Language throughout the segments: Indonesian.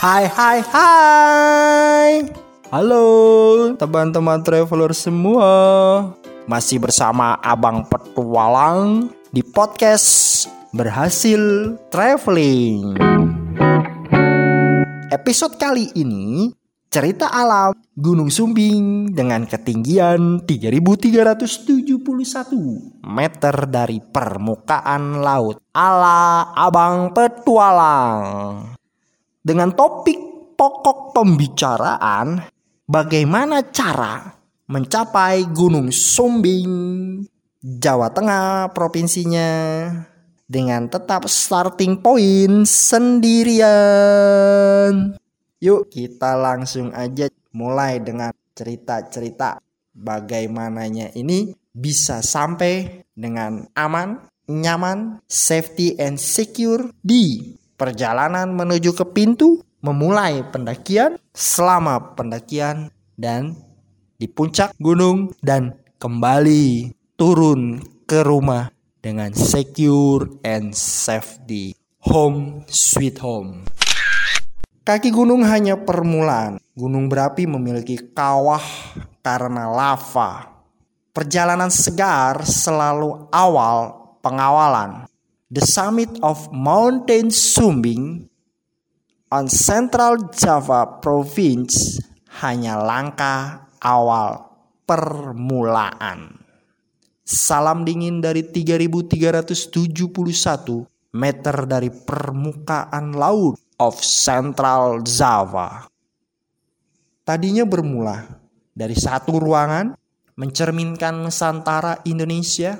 Hai hai hai. Halo teman-teman traveler semua. Masih bersama Abang Petualang Di podcast Berhasil Traveling. Episode kali ini Cerita alam Gunung Sumbing dengan ketinggian 3371 meter dari permukaan laut ala Abang Petualang. Dengan topik pokok pembicaraan bagaimana cara mencapai Gunung Sumbing Jawa Tengah provinsinya dengan tetap starting point sendirian. Yuk kita langsung aja mulai dengan cerita-cerita bagaimananya ini bisa sampai dengan aman, nyaman, safety and secure di perjalanan menuju ke pintu, memulai pendakian, selama pendakian dan di puncak gunung dan kembali turun ke rumah dengan secure and safety. Home sweet home. Kaki gunung hanya permulaan. Gunung berapi memiliki kawah karena lava. Perjalanan segar selalu awal pengawalan. The summit of Mountain Sumbing on Central Java Province hanya langkah awal permulaan. Salam dingin dari 3371 meter dari permukaan laut of Central Java. Tadinya bermula dari satu ruangan mencerminkan Nusantara Indonesia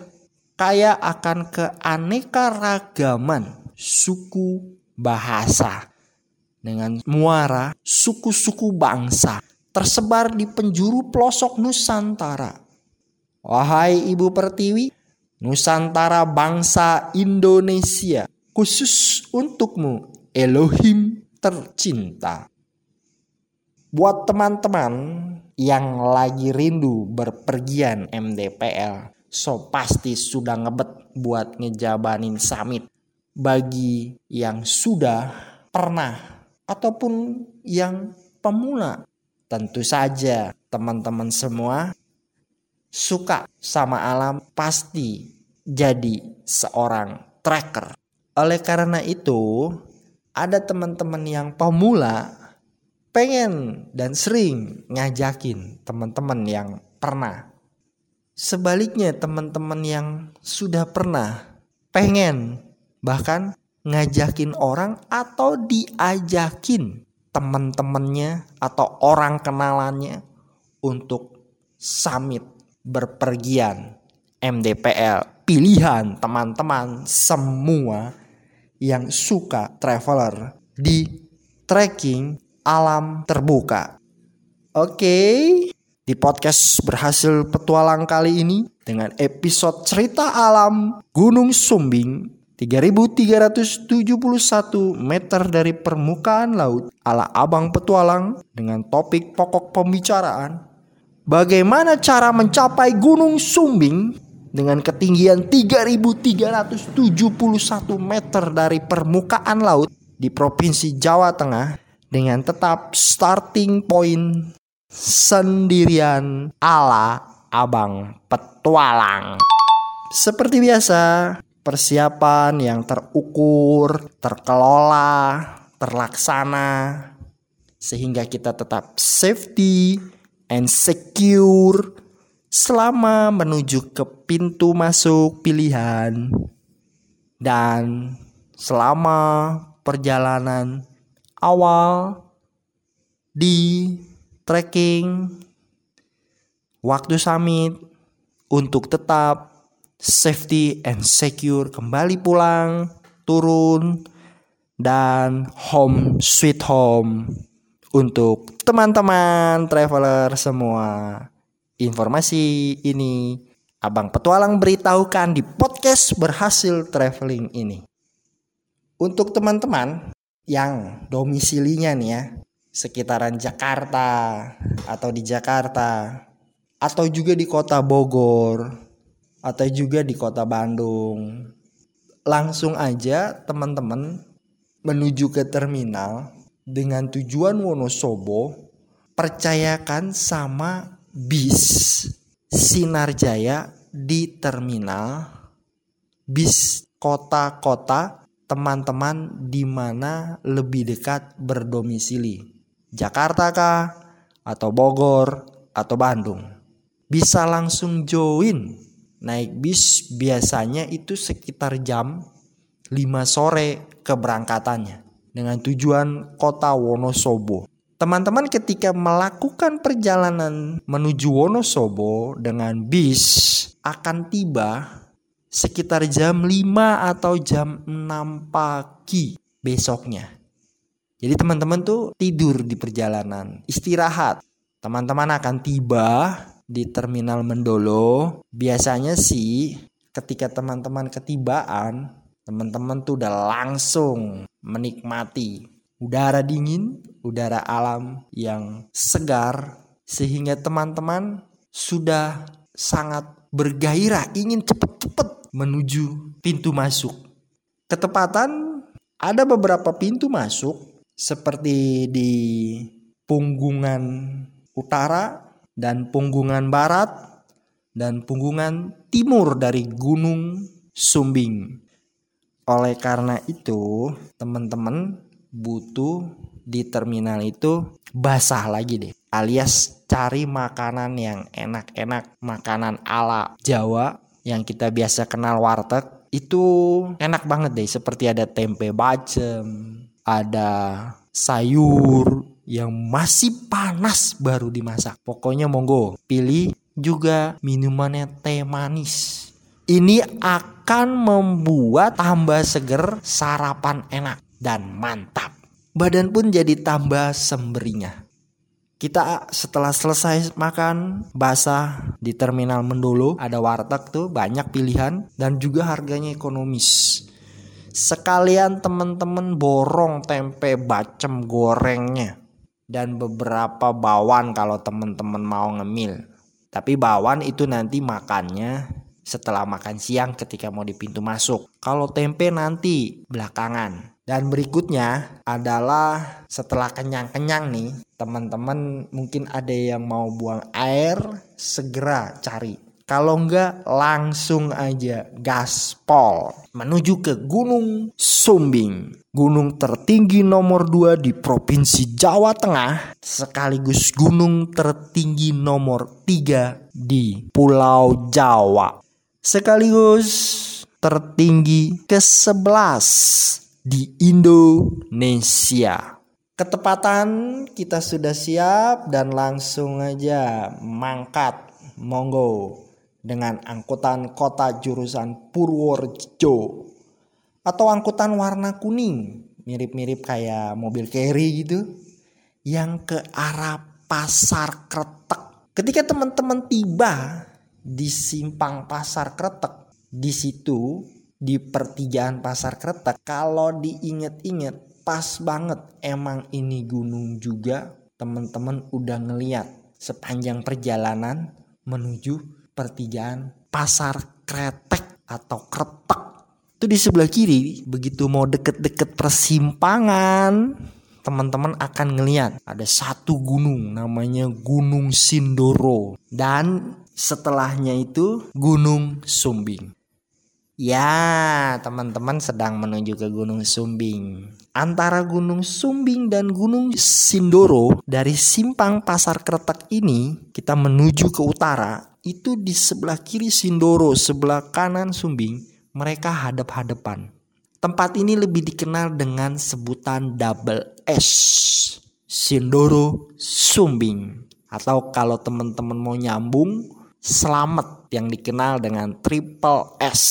kaya akan keanekaragaman suku bahasa dengan muara suku-suku bangsa tersebar di penjuru pelosok Nusantara. Wahai Ibu Pertiwi, Nusantara bangsa Indonesia khusus untukmu Elohim tercinta. Buat teman-teman yang lagi rindu berpergian MDPL, so pasti sudah ngebet buat ngejabanin summit. Bagi yang sudah pernah ataupun yang pemula, tentu saja teman-teman semua suka sama alam pasti jadi seorang tracker. Oleh karena itu, ada teman-teman yang pemula pengen dan sering ngajakin teman-teman yang pernah. Sebaliknya teman-teman yang sudah pernah pengen bahkan ngajakin orang atau diajakin teman-temannya atau orang kenalannya untuk summit berpergian MDPL pilihan teman-teman semua yang suka traveler di trekking alam terbuka. Oke, di podcast berhasil petualang kali ini dengan episode cerita alam Gunung Sumbing 3371 meter dari permukaan laut ala Abang Petualang dengan topik pokok pembicaraan Bagaimana cara mencapai Gunung Sumbing dengan ketinggian 3371 meter dari permukaan laut di Provinsi Jawa Tengah dengan tetap starting point sendirian ala Abang Petualang. Seperti biasa, persiapan yang terukur, terkelola, terlaksana sehingga kita tetap safety and secure selama menuju ke pintu masuk pilihan dan selama perjalanan awal di trekking waktu summit untuk tetap safety and secure kembali pulang turun dan home sweet home untuk teman-teman traveler semua. Informasi ini Abang Petualang beritahukan di podcast berhasil traveling ini. Untuk teman-teman yang domisilinya nih ya sekitaran Jakarta atau di Jakarta atau juga di kota Bogor atau juga di kota Bandung langsung aja teman-teman menuju ke terminal dengan tujuan Wonosobo percayakan sama bis Sinar Jaya di terminal bis kota-kota teman-teman di mana lebih dekat berdomisili. Jakarta kah atau Bogor atau Bandung. Bisa langsung join naik bis biasanya itu sekitar jam 5 sore keberangkatannya dengan tujuan kota Wonosobo. Teman-teman ketika melakukan perjalanan menuju Wonosobo dengan bis akan tiba sekitar jam 5 atau jam 6 pagi besoknya. Jadi teman-teman tuh tidur di perjalanan, istirahat. Teman-teman akan tiba di terminal Mendolo. Biasanya sih ketika teman-teman ketibaan, teman-teman tuh udah langsung menikmati udara dingin, udara alam yang segar sehingga teman-teman sudah sangat bergairah ingin cepat-cepat menuju pintu masuk. Ketepatan ada beberapa pintu masuk seperti di punggungan utara dan punggungan barat dan punggungan timur dari Gunung Sumbing. Oleh karena itu, teman-teman butuh di terminal itu basah lagi deh alias cari makanan yang enak-enak makanan ala Jawa yang kita biasa kenal warteg itu enak banget deh seperti ada tempe bacem ada sayur yang masih panas baru dimasak pokoknya monggo pilih juga minumannya teh manis ini akan membuat tambah seger sarapan enak dan mantap. Badan pun jadi tambah semberinya. Kita setelah selesai makan basah di terminal Mendolo ada warteg tuh banyak pilihan dan juga harganya ekonomis. Sekalian teman-teman borong tempe bacem gorengnya dan beberapa bawan kalau teman-teman mau ngemil. Tapi bawan itu nanti makannya setelah makan siang ketika mau di pintu masuk. Kalau tempe nanti belakangan. Dan berikutnya adalah setelah kenyang-kenyang nih, teman-teman mungkin ada yang mau buang air, segera cari. Kalau enggak langsung aja gaspol menuju ke Gunung Sumbing. Gunung tertinggi nomor 2 di Provinsi Jawa Tengah sekaligus gunung tertinggi nomor 3 di Pulau Jawa. Sekaligus tertinggi ke-11 di Indonesia. Ketepatan kita sudah siap dan langsung aja mangkat monggo dengan angkutan kota jurusan Purworejo atau angkutan warna kuning mirip-mirip kayak mobil carry gitu yang ke arah pasar kretek. Ketika teman-teman tiba di simpang pasar kretek, di situ di pertigaan pasar kretek kalau diinget-inget pas banget emang ini gunung juga teman-teman udah ngeliat sepanjang perjalanan menuju pertigaan pasar kretek atau kretek. Itu di sebelah kiri begitu mau deket-deket persimpangan teman-teman akan ngeliat ada satu gunung namanya Gunung Sindoro. Dan setelahnya itu Gunung Sumbing. Ya, teman-teman sedang menuju ke Gunung Sumbing. Antara Gunung Sumbing dan Gunung Sindoro dari simpang Pasar Kretek ini kita menuju ke utara, itu di sebelah kiri Sindoro, sebelah kanan Sumbing, mereka hadap-hadapan. Tempat ini lebih dikenal dengan sebutan double S. Sindoro Sumbing. Atau kalau teman-teman mau nyambung, Selamat yang dikenal dengan Triple S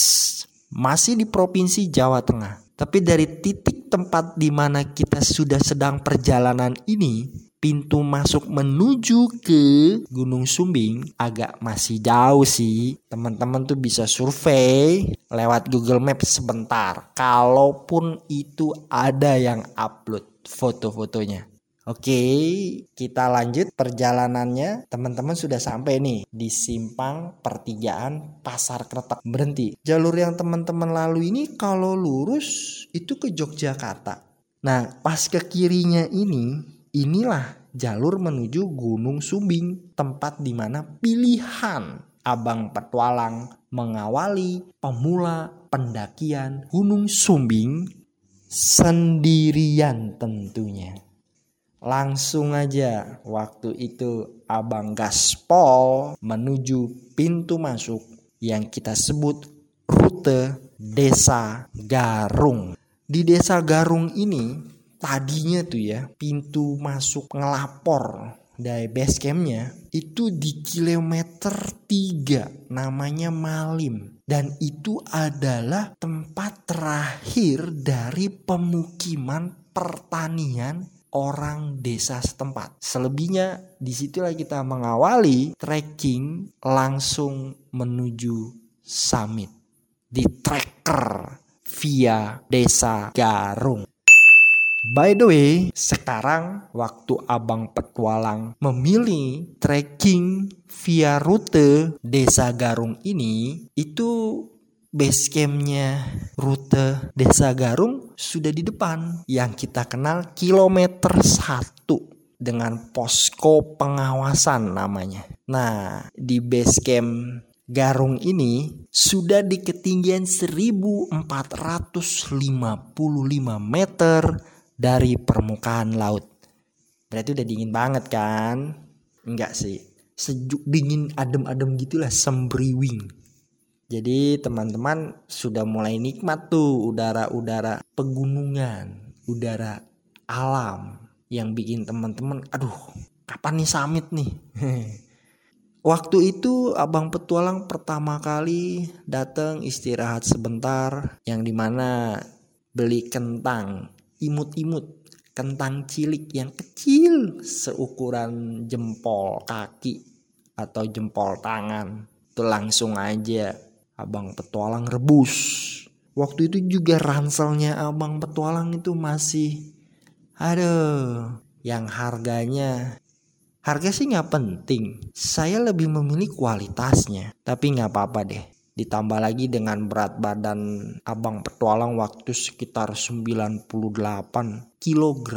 masih di Provinsi Jawa Tengah. Tapi dari titik tempat di mana kita sudah sedang perjalanan ini, pintu masuk menuju ke Gunung Sumbing agak masih jauh sih. Teman-teman tuh bisa survei lewat Google Maps sebentar. Kalaupun itu ada yang upload foto-fotonya. Oke, kita lanjut perjalanannya. Teman-teman sudah sampai nih di simpang pertigaan Pasar Kretek. Berhenti. Jalur yang teman-teman lalu ini kalau lurus itu ke Yogyakarta. Nah, pas ke kirinya ini, inilah jalur menuju Gunung Sumbing, tempat di mana pilihan Abang Petualang mengawali pemula pendakian Gunung Sumbing sendirian tentunya. Langsung aja waktu itu Abang Gaspol menuju pintu masuk yang kita sebut rute Desa Garung. Di Desa Garung ini tadinya tuh ya pintu masuk ngelapor dari base campnya itu di kilometer 3 namanya Malim dan itu adalah tempat terakhir dari pemukiman pertanian orang desa setempat. Selebihnya di situlah kita mengawali trekking langsung menuju summit di tracker via desa Garung. By the way, sekarang waktu Abang Petualang memilih trekking via rute Desa Garung ini, itu base campnya rute Desa Garung sudah di depan yang kita kenal kilometer 1 dengan posko pengawasan namanya. Nah, di base camp Garung ini sudah di ketinggian 1455 meter dari permukaan laut. Berarti udah dingin banget kan? Enggak sih. Sejuk dingin adem-adem gitulah sembriwing. Jadi teman-teman sudah mulai nikmat tuh udara-udara pegunungan, udara alam yang bikin teman-teman aduh kapan nih summit nih. Waktu itu abang petualang pertama kali datang istirahat sebentar yang di mana beli kentang imut-imut kentang cilik yang kecil seukuran jempol kaki atau jempol tangan itu langsung aja Abang Petualang rebus. Waktu itu juga ranselnya Abang Petualang itu masih aduh yang harganya harga sih nggak penting. Saya lebih memilih kualitasnya. Tapi nggak apa-apa deh. Ditambah lagi dengan berat badan Abang Petualang waktu sekitar 98 kg.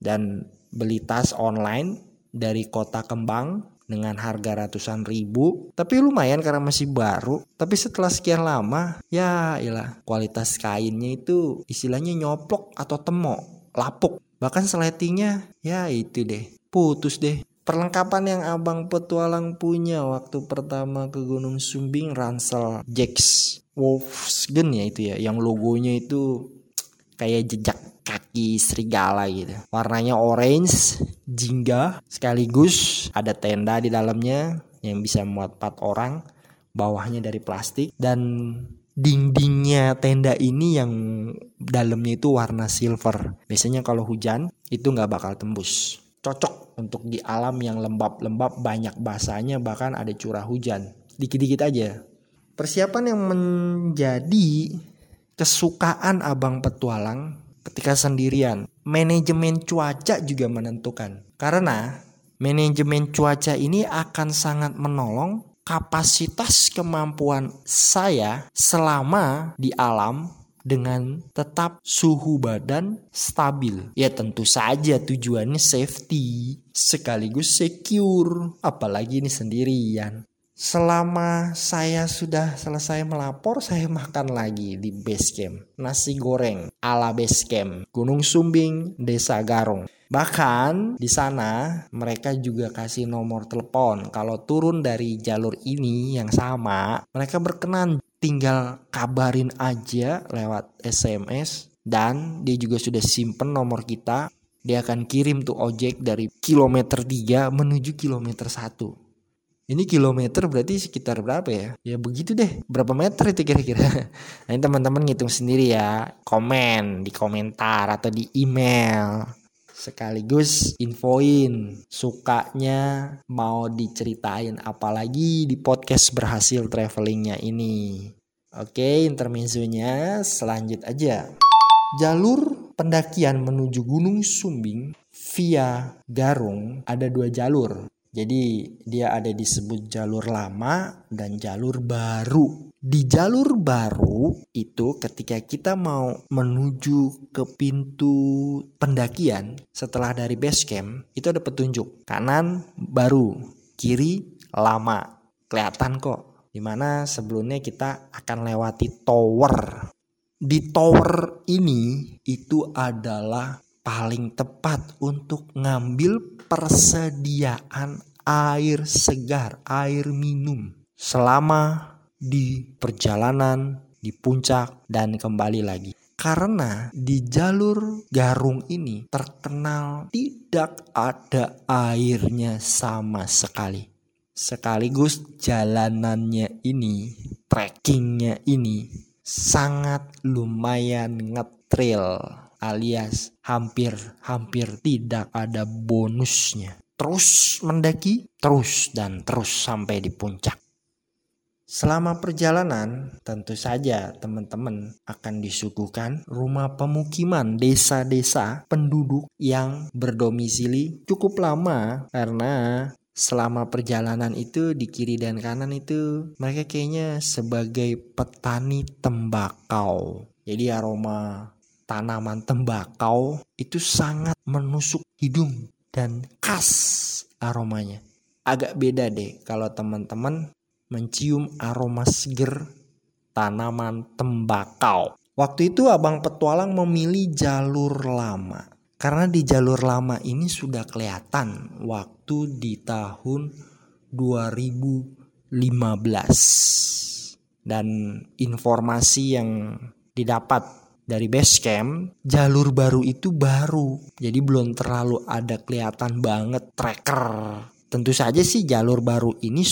Dan beli tas online dari kota Kembang dengan harga ratusan ribu. Tapi lumayan karena masih baru. Tapi setelah sekian lama ya ilah kualitas kainnya itu istilahnya nyoplok atau temok lapuk. Bahkan seletingnya ya itu deh putus deh Perlengkapan yang abang petualang punya waktu pertama ke Gunung Sumbing ransel Jax Wolfsgen ya itu ya yang logonya itu kayak jejak kaki serigala gitu. Warnanya orange, jingga, sekaligus ada tenda di dalamnya yang bisa muat 4 orang. Bawahnya dari plastik dan dindingnya tenda ini yang dalamnya itu warna silver. Biasanya kalau hujan itu nggak bakal tembus. Cocok untuk di alam yang lembab-lembab banyak basahnya bahkan ada curah hujan. Dikit-dikit aja. Persiapan yang menjadi kesukaan abang petualang ketika sendirian. Manajemen cuaca juga menentukan. Karena manajemen cuaca ini akan sangat menolong kapasitas kemampuan saya selama di alam dengan tetap suhu badan stabil. Ya tentu saja tujuannya safety sekaligus secure. Apalagi ini sendirian. Selama saya sudah selesai melapor, saya makan lagi di base camp. Nasi goreng ala base camp. Gunung Sumbing, Desa Garung. Bahkan di sana mereka juga kasih nomor telepon. Kalau turun dari jalur ini yang sama, mereka berkenan tinggal kabarin aja lewat SMS dan dia juga sudah simpen nomor kita. Dia akan kirim tuh ojek dari kilometer 3 menuju kilometer 1 ini kilometer berarti sekitar berapa ya? Ya begitu deh. Berapa meter itu kira-kira? Nah ini teman-teman ngitung sendiri ya. Komen di komentar atau di email. Sekaligus infoin sukanya mau diceritain apalagi di podcast berhasil travelingnya ini. Oke intermezzonya selanjut aja. Jalur pendakian menuju Gunung Sumbing via Garung ada dua jalur Jadi dia ada disebut jalur lama dan jalur baru. Di jalur baru itu ketika kita mau menuju ke pintu pendakian setelah dari base camp itu ada petunjuk kanan baru, kiri lama. Kelihatan kok. Di mana sebelumnya kita akan lewati tower. Di tower ini itu adalah paling tepat untuk ngambil persediaan air segar, air minum selama di perjalanan di puncak dan kembali lagi. Karena di jalur Garung ini terkenal tidak ada airnya sama sekali. Sekaligus jalanannya ini, trekkingnya ini sangat lumayan ngetril alias hampir-hampir tidak ada bonusnya. Terus mendaki, terus dan terus sampai di puncak. Selama perjalanan, tentu saja teman-teman akan disuguhkan rumah pemukiman desa-desa penduduk yang berdomisili cukup lama karena selama perjalanan itu di kiri dan kanan itu mereka kayaknya sebagai petani tembakau. Jadi aroma tanaman tembakau itu sangat menusuk hidung dan khas aromanya. Agak beda deh kalau teman-teman mencium aroma seger tanaman tembakau. Waktu itu Abang Petualang memilih jalur lama. Karena di jalur lama ini sudah kelihatan waktu di tahun 2015. Dan informasi yang didapat dari base camp jalur baru itu baru. Jadi belum terlalu ada kelihatan banget tracker. Tentu saja sih jalur baru ini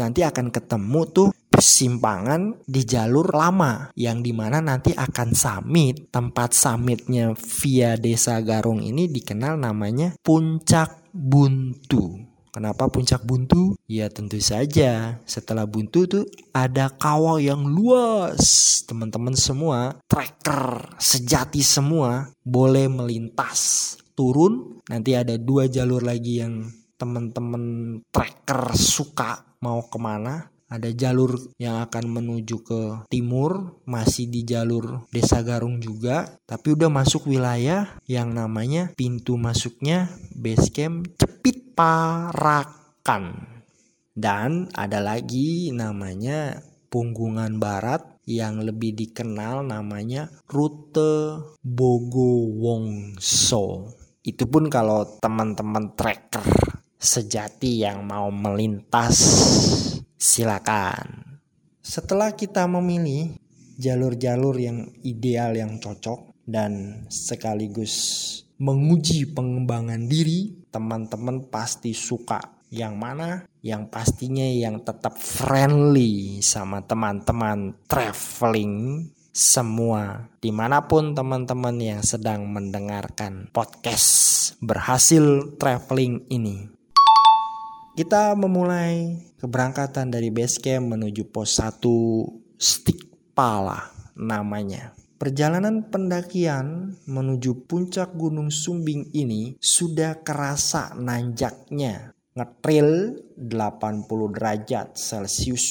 nanti akan ketemu tuh persimpangan di jalur lama yang di mana nanti akan summit. Tempat summitnya via desa Garung ini dikenal namanya Puncak Buntu Kenapa puncak buntu? Ya tentu saja setelah buntu tuh ada kawah yang luas. Teman-teman semua, tracker sejati semua boleh melintas. Turun, nanti ada dua jalur lagi yang teman-teman tracker suka mau ke mana ada jalur yang akan menuju ke timur masih di jalur Desa Garung juga tapi udah masuk wilayah yang namanya pintu masuknya base camp Cepit Parakan dan ada lagi namanya Punggungan Barat yang lebih dikenal namanya rute Bogo Wongso. Itu pun kalau teman-teman tracker sejati yang mau melintas silakan. Setelah kita memilih jalur-jalur yang ideal yang cocok dan sekaligus menguji pengembangan diri, teman-teman pasti suka yang mana? Yang pastinya yang tetap friendly sama teman-teman traveling semua. Di mana pun teman-teman yang sedang mendengarkan podcast berhasil traveling ini. Kita memulai keberangkatan dari base camp menuju pos 1 Stikpala namanya. Perjalanan pendakian menuju puncak Gunung Sumbing ini sudah kerasa nanjaknya. Ngetril 80 derajat Celcius.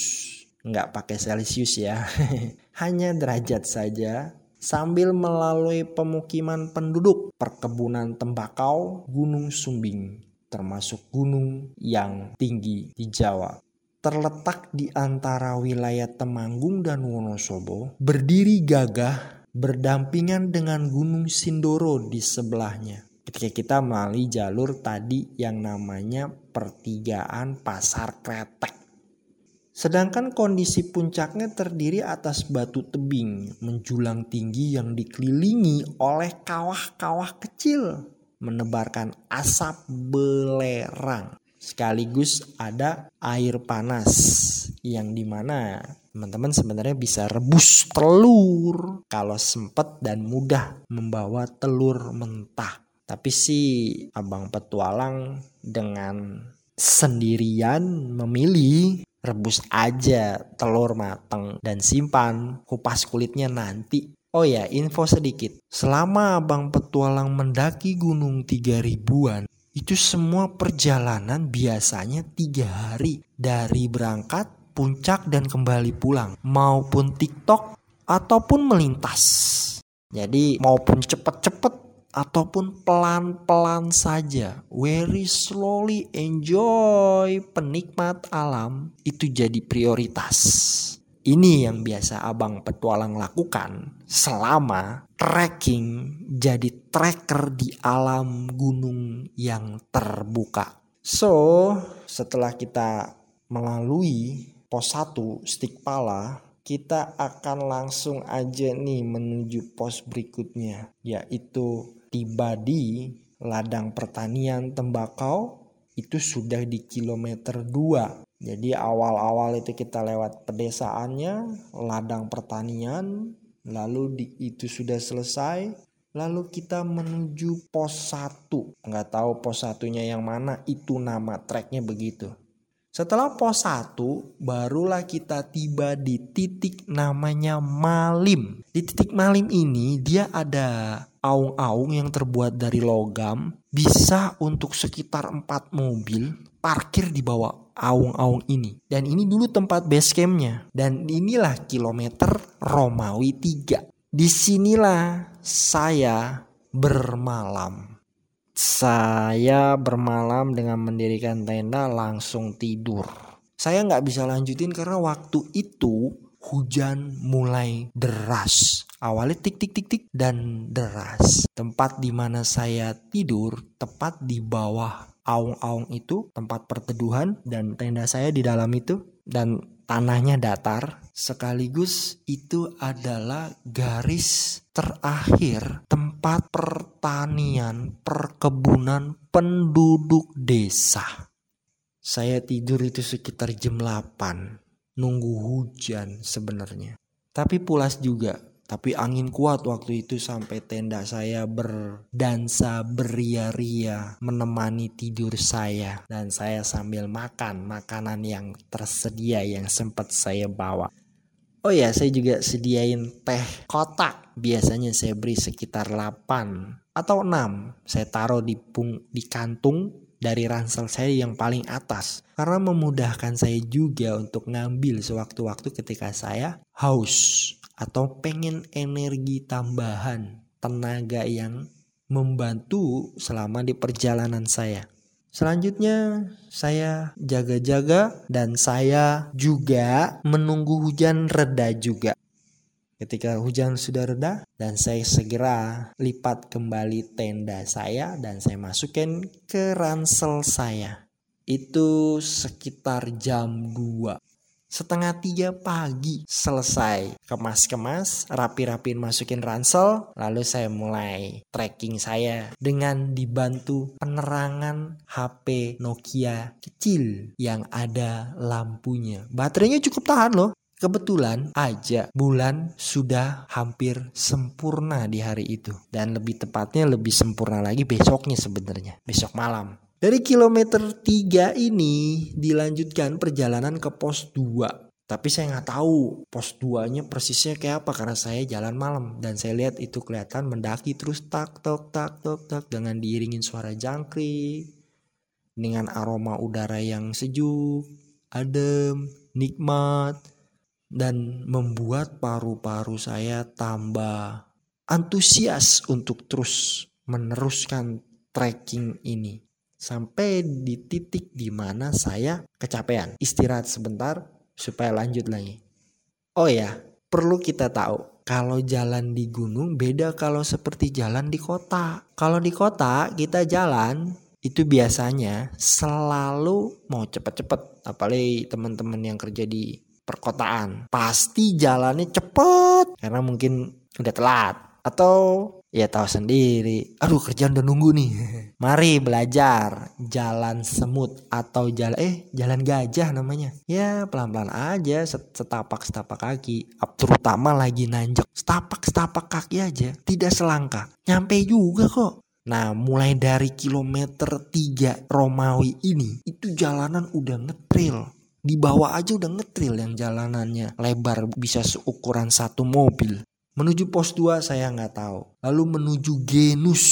Nggak pakai Celcius ya. Hanya derajat saja sambil melalui pemukiman penduduk perkebunan tembakau Gunung Sumbing termasuk gunung yang tinggi di Jawa. Terletak di antara wilayah Temanggung dan Wonosobo, berdiri gagah berdampingan dengan Gunung Sindoro di sebelahnya. Ketika kita melalui jalur tadi yang namanya pertigaan Pasar Kretek. Sedangkan kondisi puncaknya terdiri atas batu tebing menjulang tinggi yang dikelilingi oleh kawah-kawah kecil menebarkan asap belerang. Sekaligus ada air panas yang di mana teman-teman sebenarnya bisa rebus telur kalau sempat dan mudah membawa telur mentah. Tapi si abang petualang dengan sendirian memilih rebus aja telur matang dan simpan kupas kulitnya nanti Oh ya, info sedikit. Selama Abang Petualang mendaki Gunung Tiga Ribuan, itu semua perjalanan biasanya tiga hari dari berangkat, puncak dan kembali pulang maupun TikTok ataupun melintas. Jadi maupun cepet-cepet ataupun pelan-pelan saja, very slowly enjoy penikmat alam itu jadi prioritas. Ini yang biasa abang petualang lakukan selama trekking jadi tracker di alam gunung yang terbuka. So, setelah kita melalui pos 1 stick pala, kita akan langsung aja nih menuju pos berikutnya, yaitu tiba di ladang pertanian tembakau itu sudah di kilometer 2 jadi awal-awal itu kita lewat pedesaannya, ladang pertanian, lalu di, itu sudah selesai, lalu kita menuju pos 1. Nggak tahu pos satunya yang mana, itu nama treknya begitu. Setelah pos 1, barulah kita tiba di titik namanya Malim. Di titik Malim ini dia ada aung-aung yang terbuat dari logam, bisa untuk sekitar 4 mobil parkir di bawah aung-aung ini. Dan ini dulu tempat base campnya. Dan inilah kilometer Romawi 3. Di sinilah saya bermalam. Saya bermalam dengan mendirikan tenda langsung tidur. Saya nggak bisa lanjutin karena waktu itu hujan mulai deras. Awalnya tik tik tik tik dan deras. Tempat di mana saya tidur tepat di bawah aung-aung itu tempat perteduhan dan tenda saya di dalam itu dan tanahnya datar sekaligus itu adalah garis terakhir tempat pertanian perkebunan penduduk desa. Saya tidur itu sekitar jam 8 nunggu hujan sebenarnya. Tapi pulas juga tapi angin kuat waktu itu sampai tenda saya berdansa beria-ria menemani tidur saya. Dan saya sambil makan makanan yang tersedia yang sempat saya bawa. Oh ya, saya juga sediain teh kotak. Biasanya saya beri sekitar 8 atau 6. Saya taruh di pung di kantung dari ransel saya yang paling atas karena memudahkan saya juga untuk ngambil sewaktu-waktu ketika saya haus atau pengen energi tambahan, tenaga yang membantu selama di perjalanan saya. Selanjutnya saya jaga-jaga dan saya juga menunggu hujan reda juga. Ketika hujan sudah reda dan saya segera lipat kembali tenda saya dan saya masukkan ke ransel saya. Itu sekitar jam 2 setengah tiga pagi selesai. Kemas-kemas rapi-rapin masukin ransel lalu saya mulai tracking saya dengan dibantu penerangan HP Nokia kecil yang ada lampunya. Baterainya cukup tahan loh. Kebetulan aja bulan sudah hampir sempurna di hari itu. Dan lebih tepatnya lebih sempurna lagi besoknya sebenarnya. Besok malam dari kilometer 3 ini dilanjutkan perjalanan ke pos 2. Tapi saya nggak tahu pos 2-nya persisnya kayak apa karena saya jalan malam dan saya lihat itu kelihatan mendaki terus tak tok tak tok tak dengan diiringin suara jangkrik dengan aroma udara yang sejuk, adem, nikmat dan membuat paru-paru saya tambah antusias untuk terus meneruskan trekking ini sampai di titik di mana saya kecapean. Istirahat sebentar supaya lanjut lagi. Oh ya, perlu kita tahu kalau jalan di gunung beda kalau seperti jalan di kota. Kalau di kota kita jalan itu biasanya selalu mau cepet-cepet. Apalagi teman-teman yang kerja di perkotaan. Pasti jalannya cepet karena mungkin udah telat. Atau Ya tahu sendiri. Aduh kerjaan udah nunggu nih. Mari belajar jalan semut atau jalan eh jalan gajah namanya. Ya pelan-pelan aja setapak-setapak kaki. Terutama lagi nanjak. Setapak-setapak kaki aja. Tidak selangkah. Nyampe juga kok. Nah mulai dari kilometer 3 Romawi ini itu jalanan udah ngetril. Di bawah aja udah ngetril yang jalanannya lebar bisa seukuran satu mobil Menuju pos 2 saya nggak tahu. Lalu menuju Genus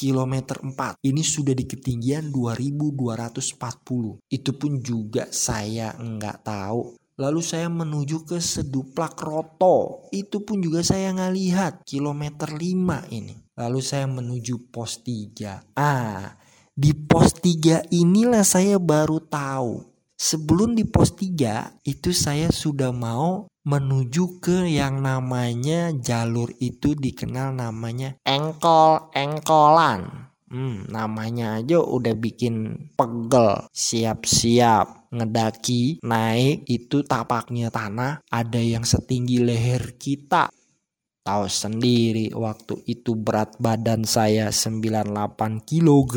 kilometer 4. Ini sudah di ketinggian 2240. Itu pun juga saya nggak tahu. Lalu saya menuju ke Seduplak Roto. Itu pun juga saya nggak lihat. Kilometer 5 ini. Lalu saya menuju pos 3. Ah, di pos 3 inilah saya baru tahu. Sebelum di pos 3 itu saya sudah mau menuju ke yang namanya jalur itu dikenal namanya engkol-engkolan. Hmm, namanya aja udah bikin pegel. Siap-siap ngedaki, naik itu tapaknya tanah ada yang setinggi leher kita. Tahu sendiri waktu itu berat badan saya 98 kg.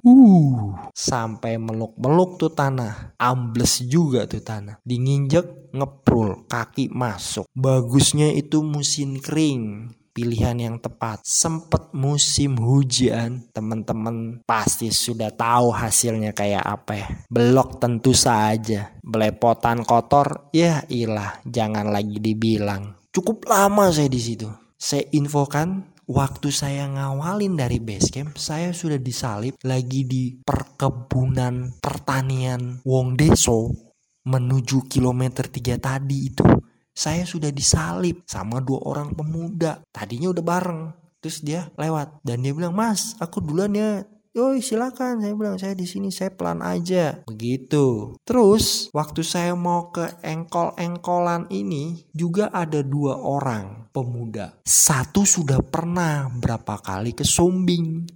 Uh, sampai meluk-meluk tuh tanah. Ambles juga tuh tanah. Dininjek ngeprul, kaki masuk. Bagusnya itu musim kering pilihan yang tepat. Sempet musim hujan, teman-teman pasti sudah tahu hasilnya kayak apa ya. Belok tentu saja. Belepotan kotor, ya ilah, jangan lagi dibilang cukup lama saya di situ. Saya infokan waktu saya ngawalin dari base camp, saya sudah disalip lagi di perkebunan pertanian Wong Deso menuju kilometer 3 tadi itu. Saya sudah disalip sama dua orang pemuda. Tadinya udah bareng. Terus dia lewat dan dia bilang, "Mas, aku duluan ya Yoi silakan saya bilang saya di sini saya pelan aja begitu. Terus waktu saya mau ke engkol-engkolan ini juga ada dua orang pemuda. Satu sudah pernah berapa kali ke Sombing.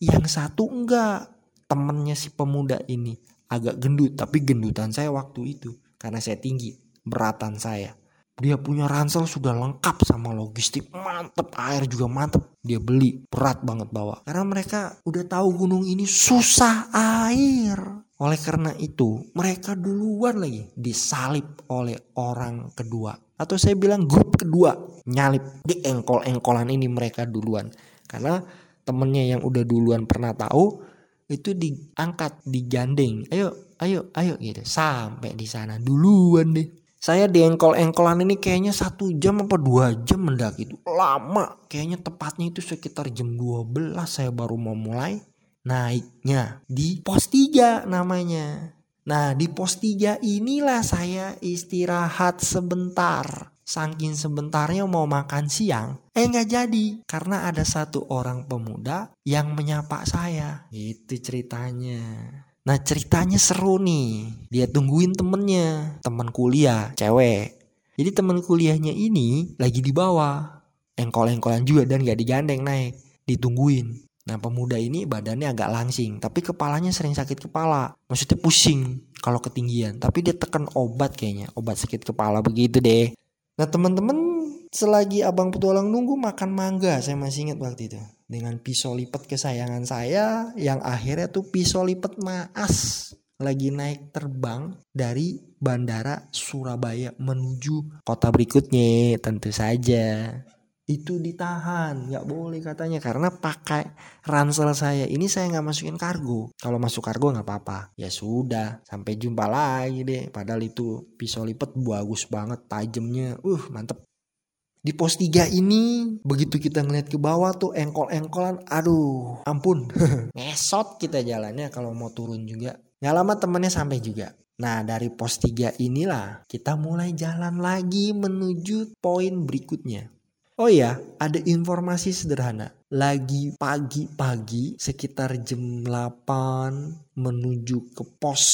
Yang satu enggak. Temennya si pemuda ini agak gendut tapi gendutan saya waktu itu karena saya tinggi beratan saya dia punya ransel sudah lengkap sama logistik. Mantep air juga mantep. Dia beli berat banget bawa. Karena mereka udah tahu gunung ini susah air. Oleh karena itu mereka duluan lagi disalip oleh orang kedua. Atau saya bilang grup kedua nyalip di engkol-engkolan ini mereka duluan. Karena temennya yang udah duluan pernah tahu itu diangkat digandeng. Ayo ayo ayo gitu. Sampai di sana duluan deh saya di engkol-engkolan ini kayaknya satu jam apa dua jam mendaki itu lama. Kayaknya tepatnya itu sekitar jam 12 saya baru mau mulai naiknya di pos 3 namanya. Nah di pos 3 inilah saya istirahat sebentar. Saking sebentarnya mau makan siang, eh nggak jadi karena ada satu orang pemuda yang menyapa saya. Itu ceritanya. Nah ceritanya seru nih. Dia tungguin temennya, teman kuliah, cewek. Jadi teman kuliahnya ini lagi di bawah. Engkol-engkolan juga dan gak digandeng naik. Ditungguin. Nah pemuda ini badannya agak langsing. Tapi kepalanya sering sakit kepala. Maksudnya pusing kalau ketinggian. Tapi dia tekan obat kayaknya. Obat sakit kepala begitu deh. Nah teman-teman selagi abang petualang nunggu makan mangga. Saya masih ingat waktu itu dengan pisau lipat kesayangan saya yang akhirnya tuh pisau lipat naas lagi naik terbang dari bandara Surabaya menuju kota berikutnya tentu saja. Itu ditahan nggak boleh katanya karena pakai ransel saya. Ini saya nggak masukin kargo. Kalau masuk kargo nggak apa-apa. Ya sudah sampai jumpa lagi deh. Padahal itu pisau lipat bagus banget tajamnya. Uh mantep di pos 3 ini begitu kita ngeliat ke bawah tuh engkol-engkolan aduh ampun. Ngesot kita jalannya kalau mau turun juga. Gak lama temennya sampai juga. Nah dari pos 3 inilah kita mulai jalan lagi menuju poin berikutnya. Oh ya, ada informasi sederhana. Lagi pagi-pagi sekitar jam 8 menuju ke pos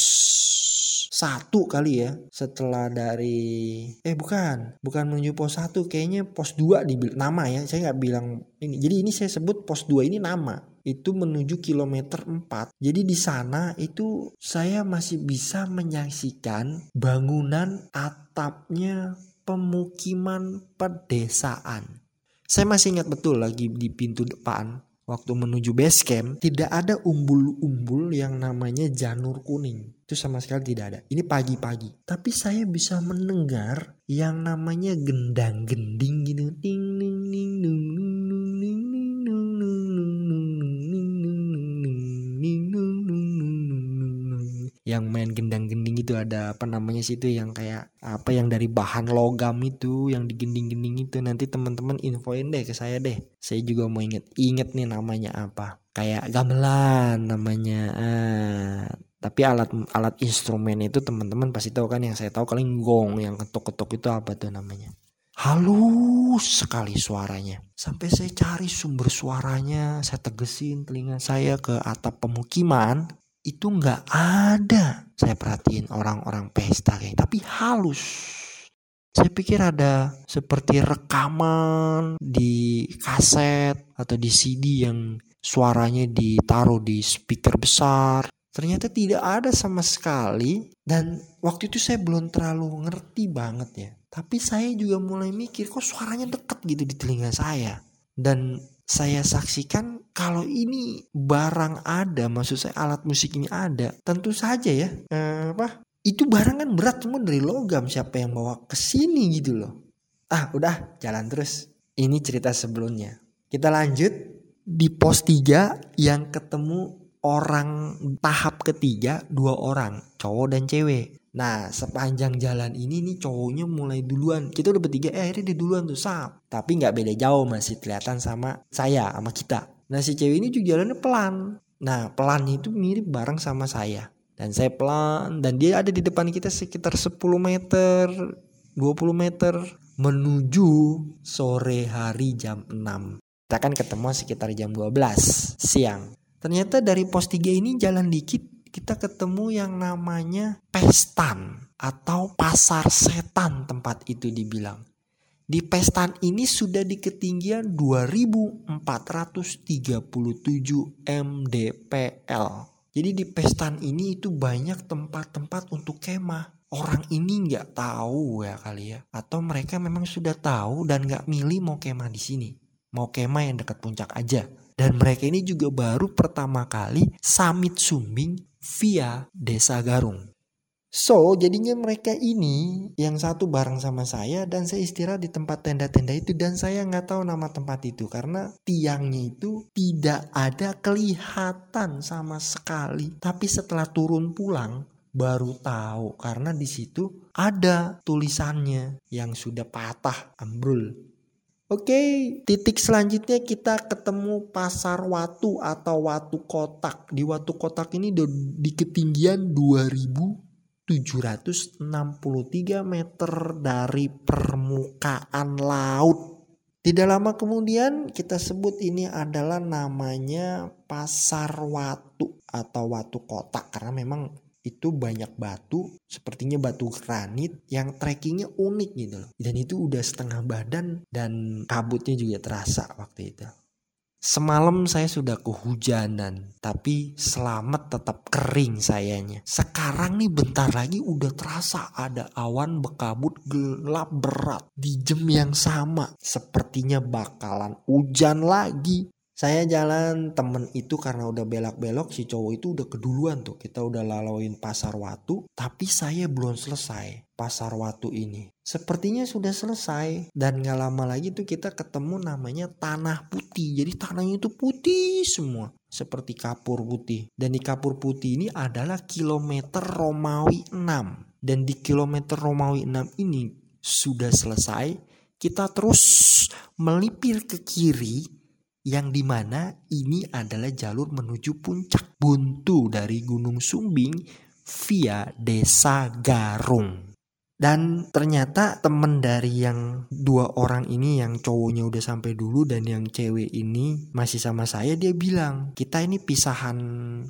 satu kali ya setelah dari eh bukan bukan menuju pos satu kayaknya pos dua di nama ya saya nggak bilang ini jadi ini saya sebut pos dua ini nama itu menuju kilometer 4. Jadi di sana itu saya masih bisa menyaksikan bangunan atapnya pemukiman pedesaan. Saya masih ingat betul lagi di pintu depan waktu menuju base camp tidak ada umbul-umbul yang namanya janur kuning itu sama sekali tidak ada. Ini pagi-pagi. Tapi saya bisa mendengar yang namanya gendang-gending gitu. Ding yang main gendang-gending itu ada apa namanya sih itu yang kayak apa yang dari bahan logam itu yang digending-gending itu. Nanti teman-teman infoin deh ke saya deh. Saya juga mau inget inget nih namanya apa. Kayak gamelan namanya. Ah, tapi alat alat instrumen itu teman-teman pasti tahu kan yang saya tahu kalian gong yang ketuk-ketuk itu apa tuh namanya? Halus sekali suaranya. Sampai saya cari sumber suaranya, saya tegesin telinga saya ke atap pemukiman, itu nggak ada. Saya perhatiin orang-orang pesta kayak, tapi halus. Saya pikir ada seperti rekaman di kaset atau di CD yang suaranya ditaruh di speaker besar. Ternyata tidak ada sama sekali dan waktu itu saya belum terlalu ngerti banget ya tapi saya juga mulai mikir kok suaranya deket gitu di telinga saya. Dan saya saksikan kalau ini barang ada, maksud saya alat musik ini ada, tentu saja ya, eh, apa? Itu barang kan berat semua dari logam, siapa yang bawa ke sini gitu loh. Ah, udah, jalan terus. Ini cerita sebelumnya. Kita lanjut di pos 3 yang ketemu orang tahap ketiga dua orang, cowok dan cewek. Nah sepanjang jalan ini nih cowoknya mulai duluan. Kita udah bertiga eh akhirnya dia duluan tuh sap Tapi nggak beda jauh masih kelihatan sama saya sama kita. Nah si cewek ini juga jalannya pelan. Nah pelannya itu mirip bareng sama saya. Dan saya pelan dan dia ada di depan kita sekitar 10 meter 20 meter Menuju sore hari jam 6 Kita kan ketemu sekitar jam 12 siang. Ternyata dari pos 3 ini jalan dikit kita ketemu yang namanya pestan atau pasar setan tempat itu dibilang. Di pestan ini sudah di ketinggian 2437 mdpl. Jadi di pestan ini itu banyak tempat-tempat untuk kemah. Orang ini nggak tahu ya kali ya. Atau mereka memang sudah tahu dan nggak milih mau kemah di sini. Mau kemah yang dekat puncak aja. Dan mereka ini juga baru pertama kali summit sumbing via Desa Garung. So, jadinya mereka ini yang satu bareng sama saya dan saya istirahat di tempat tenda-tenda itu dan saya nggak tahu nama tempat itu karena tiangnya itu tidak ada kelihatan sama sekali. Tapi setelah turun pulang baru tahu karena di situ ada tulisannya yang sudah patah ambrul Oke, titik selanjutnya kita ketemu pasar watu atau watu kotak. Di watu kotak ini di ketinggian 2763 meter dari permukaan laut. Tidak lama kemudian kita sebut ini adalah namanya pasar watu atau watu kotak karena memang itu banyak batu sepertinya batu granit yang trekkingnya unik gitu loh dan itu udah setengah badan dan kabutnya juga terasa waktu itu Semalam saya sudah kehujanan, tapi selamat tetap kering sayanya. Sekarang nih bentar lagi udah terasa ada awan bekabut gelap berat di jam yang sama. Sepertinya bakalan hujan lagi. Saya jalan temen itu karena udah belak-belok si cowok itu udah keduluan tuh. Kita udah lalauin pasar watu. Tapi saya belum selesai pasar watu ini. Sepertinya sudah selesai. Dan gak lama lagi tuh kita ketemu namanya tanah putih. Jadi tanahnya itu putih semua. Seperti kapur putih. Dan di kapur putih ini adalah kilometer Romawi 6. Dan di kilometer Romawi 6 ini sudah selesai. Kita terus melipir ke kiri yang di mana ini adalah jalur menuju puncak buntu dari Gunung Sumbing via Desa Garung. Dan ternyata temen dari yang dua orang ini yang cowoknya udah sampai dulu dan yang cewek ini masih sama saya dia bilang kita ini pisahan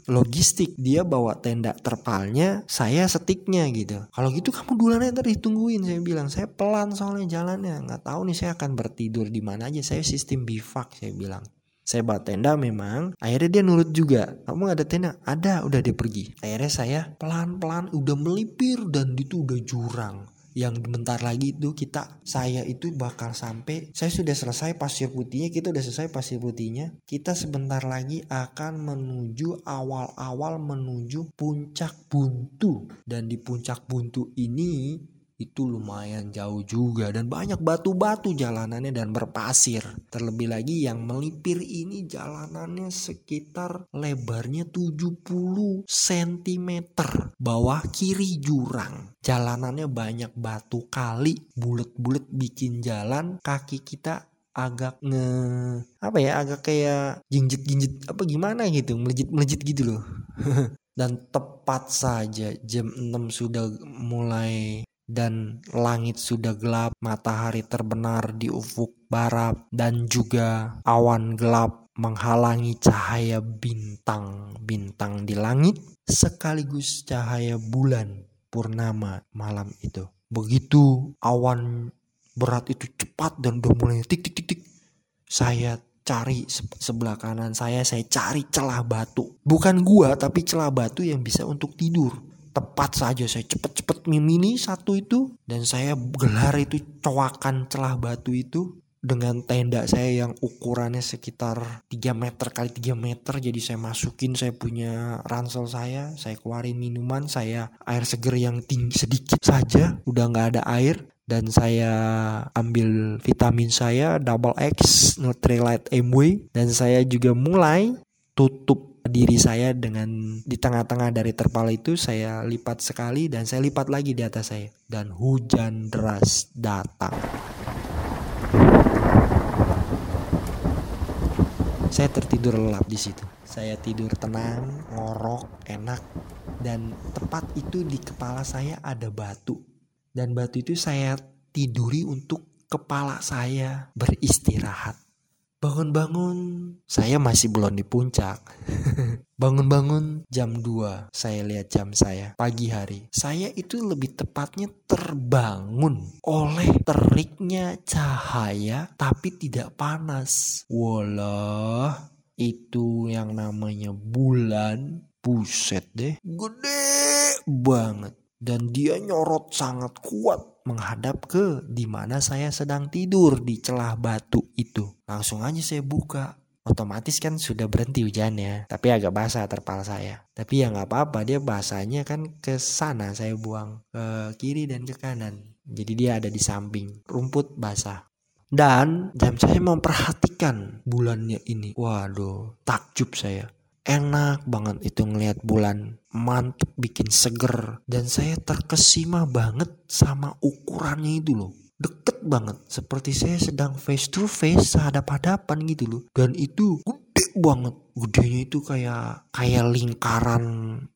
logistik dia bawa tenda terpalnya saya setiknya gitu. Kalau gitu kamu duluan aja ditungguin saya bilang saya pelan soalnya jalannya nggak tahu nih saya akan bertidur di mana aja saya sistem bivak saya bilang. Saya bawa tenda memang. Akhirnya dia nurut juga. Kamu ada tenda? Ada, udah dia pergi. Akhirnya saya pelan-pelan udah melipir dan itu udah jurang yang bentar lagi itu kita saya itu bakal sampai saya sudah selesai pasir putihnya kita udah selesai pasir putihnya kita sebentar lagi akan menuju awal-awal menuju puncak buntu dan di puncak buntu ini itu lumayan jauh juga dan banyak batu-batu jalanannya dan berpasir. Terlebih lagi yang melipir ini jalanannya sekitar lebarnya 70 cm. Bawah kiri jurang. Jalanannya banyak batu kali, bulet-bulet bikin jalan kaki kita agak nge apa ya agak kayak jinjit-jinjit apa gimana gitu melejit-melejit gitu loh dan tepat saja jam 6 sudah mulai dan langit sudah gelap, matahari terbenar di ufuk barat, dan juga awan gelap menghalangi cahaya bintang-bintang di langit, sekaligus cahaya bulan purnama malam itu. Begitu awan berat itu cepat dan udah mulai tik tik tik tik, saya cari sebelah kanan saya, saya cari celah batu. Bukan gua, tapi celah batu yang bisa untuk tidur tepat saja. Saya cepet-cepet mimini satu itu. Dan saya gelar itu coakan celah batu itu dengan tenda saya yang ukurannya sekitar 3 meter kali 3 meter. Jadi saya masukin saya punya ransel saya saya keluarin minuman saya air seger yang tinggi sedikit saja udah nggak ada air. Dan saya ambil vitamin saya double X Nutrilite MW dan saya juga mulai tutup diri saya dengan di tengah-tengah dari terpal itu saya lipat sekali dan saya lipat lagi di atas saya dan hujan deras datang. Saya tertidur lelap di situ. Saya tidur tenang, ngorok, enak dan tepat itu di kepala saya ada batu. Dan batu itu saya tiduri untuk kepala saya beristirahat Bangun-bangun, saya masih belum di puncak. Bangun-bangun jam 2, saya lihat jam saya, pagi hari. Saya itu lebih tepatnya terbangun oleh teriknya cahaya tapi tidak panas. Walah, itu yang namanya bulan, buset deh, gede banget. Dan dia nyorot sangat kuat menghadap ke di mana saya sedang tidur di celah batu itu. Langsung aja saya buka. Otomatis kan sudah berhenti hujannya, tapi agak basah terpal saya. Tapi ya nggak apa-apa, dia basahnya kan ke sana saya buang ke kiri dan ke kanan. Jadi dia ada di samping rumput basah. Dan jam saya memperhatikan bulannya ini. Waduh, takjub saya enak banget itu ngelihat bulan mantep bikin seger. Dan saya terkesima banget sama ukurannya itu loh. Deket banget. Seperti saya sedang face to face hadap-hadapan gitu loh. Dan itu gede banget. Gedenya itu kayak kayak lingkaran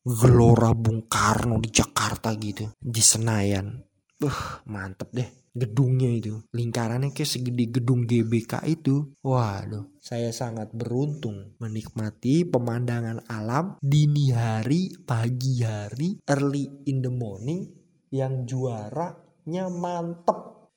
gelora Bung Karno di Jakarta gitu. Di Senayan. Uh mantep deh gedungnya itu lingkarannya kayak segede gedung GBK itu. Waduh saya sangat beruntung menikmati pemandangan alam dini hari pagi hari early in the morning yang juaranya mantep.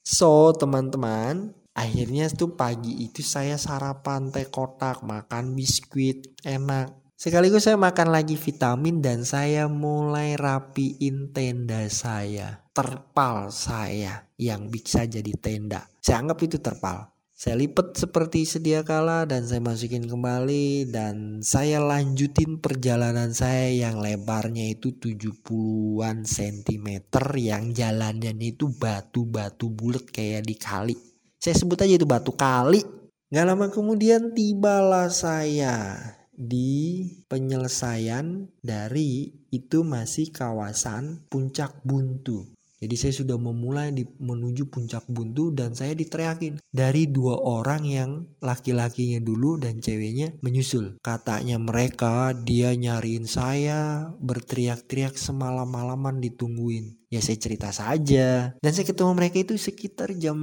So teman-teman akhirnya tuh pagi itu saya sarapan teh kotak makan biskuit enak Sekaligus saya makan lagi vitamin dan saya mulai rapiin tenda saya. Terpal saya yang bisa jadi tenda. Saya anggap itu terpal. Saya lipat seperti sedia kala dan saya masukin kembali dan saya lanjutin perjalanan saya yang lebarnya itu 70-an sentimeter yang jalannya itu batu-batu bulat kayak di kali. Saya sebut aja itu batu kali. Gak lama kemudian tibalah saya di penyelesaian dari itu masih kawasan puncak buntu. Jadi saya sudah memulai di, menuju puncak buntu dan saya diteriakin dari dua orang yang laki-lakinya dulu dan ceweknya menyusul. Katanya mereka dia nyariin saya berteriak-teriak semalam-malaman ditungguin. Ya saya cerita saja. Dan saya ketemu mereka itu sekitar jam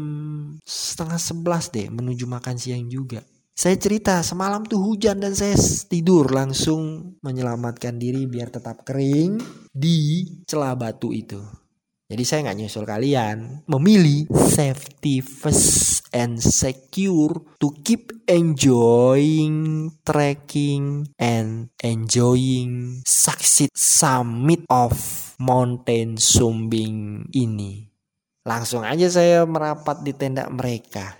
setengah sebelas deh menuju makan siang juga. Saya cerita semalam tuh hujan dan saya tidur langsung menyelamatkan diri biar tetap kering di celah batu itu. Jadi saya nggak nyusul kalian memilih safety first and secure to keep enjoying trekking and enjoying succeed summit of Mountain Sumbing ini. Langsung aja saya merapat di tenda mereka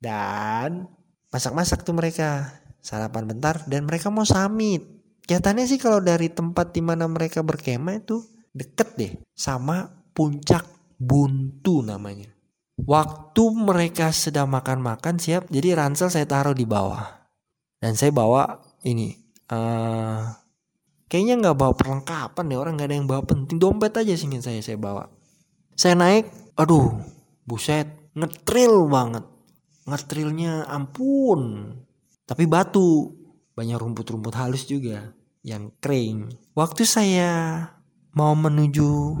dan masak-masak tuh mereka sarapan bentar dan mereka mau summit kelihatannya sih kalau dari tempat di mana mereka berkemah itu deket deh sama puncak buntu namanya. Waktu mereka sedang makan-makan siap, jadi ransel saya taruh di bawah. Dan saya bawa ini. Uh, kayaknya nggak bawa perlengkapan deh orang nggak ada yang bawa penting dompet aja singin saya saya bawa. Saya naik, aduh, buset, ngetril banget. Ngetrilnya ampun. Tapi batu, banyak rumput-rumput halus juga yang kering. Waktu saya mau menuju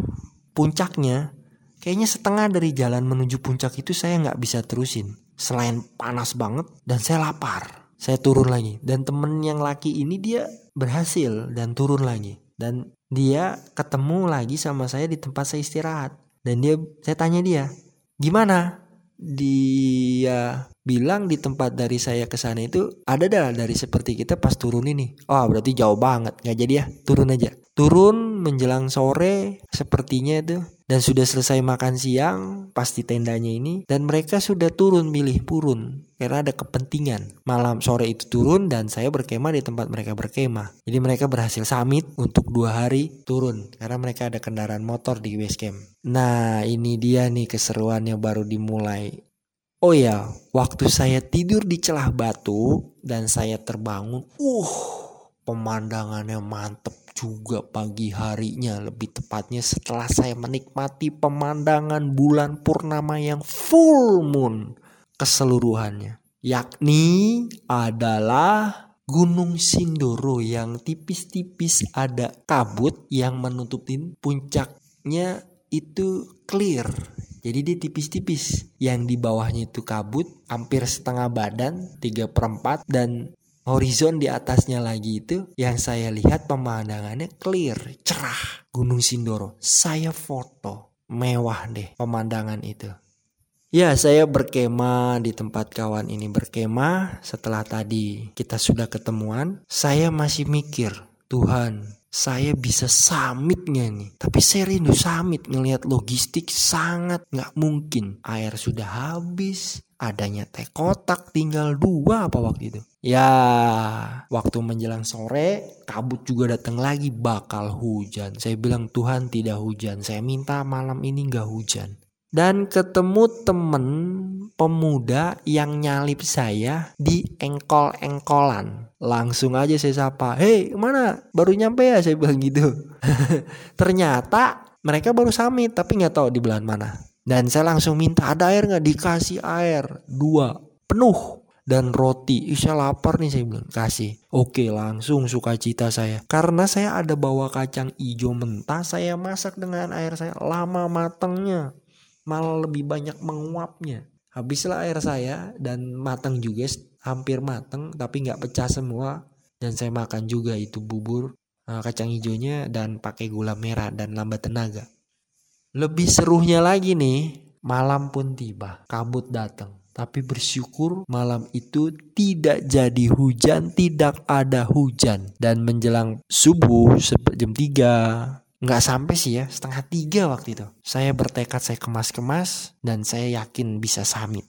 puncaknya, kayaknya setengah dari jalan menuju puncak itu saya nggak bisa terusin. Selain panas banget dan saya lapar. Saya turun lagi dan temen yang laki ini dia berhasil dan turun lagi dan dia ketemu lagi sama saya di tempat saya istirahat dan dia saya tanya dia gimana dia bilang di tempat dari saya ke sana itu ada dah dari seperti kita pas turun ini. Oh berarti jauh banget. Nggak jadi ya? Turun aja. Turun menjelang sore sepertinya itu. Dan sudah selesai makan siang pasti tendanya ini dan mereka sudah turun milih purun. Karena ada kepentingan. Malam sore itu turun dan saya berkemah di tempat mereka berkemah. Jadi mereka berhasil samit untuk dua hari turun. Karena mereka ada kendaraan motor di base camp. Nah ini dia nih keseruannya baru dimulai Oh ya, waktu saya tidur di celah batu dan saya terbangun, uh, pemandangannya mantep juga pagi harinya. Lebih tepatnya setelah saya menikmati pemandangan bulan purnama yang full moon keseluruhannya yakni adalah Gunung Sindoro yang tipis-tipis ada kabut yang menutupin puncaknya itu clear jadi dia tipis-tipis. Yang di bawahnya itu kabut, hampir setengah badan, 3 per 4. Dan horizon di atasnya lagi itu yang saya lihat pemandangannya clear, cerah. Gunung Sindoro. Saya foto. Mewah deh pemandangan itu. Ya, saya berkemah di tempat kawan ini berkemah. Setelah tadi kita sudah ketemuan, saya masih mikir, Tuhan, saya bisa samitnya nih. Tapi saya rindu samit ngelihat logistik sangat nggak mungkin. Air sudah habis, adanya teh kotak tinggal dua apa waktu itu. Ya, waktu menjelang sore kabut juga datang lagi bakal hujan. Saya bilang Tuhan tidak hujan. Saya minta malam ini nggak hujan dan ketemu temen pemuda yang nyalip saya di engkol-engkolan. Langsung aja saya sapa, hei mana baru nyampe ya saya bilang gitu. Ternyata mereka baru samit tapi nggak tahu di belahan mana. Dan saya langsung minta ada air nggak dikasih air dua penuh dan roti. Ih, saya lapar nih saya bilang kasih. Oke langsung sukacita saya. Karena saya ada bawa kacang hijau mentah saya masak dengan air saya lama matangnya malah lebih banyak menguapnya. Habislah air saya dan matang juga hampir matang tapi nggak pecah semua dan saya makan juga itu bubur uh, kacang hijaunya dan pakai gula merah dan lambat tenaga. Lebih serunya lagi nih, malam pun tiba, kabut datang. Tapi bersyukur malam itu tidak jadi hujan, tidak ada hujan. Dan menjelang subuh jam 3 nggak sampai sih ya setengah tiga waktu itu. Saya bertekad saya kemas-kemas dan saya yakin bisa summit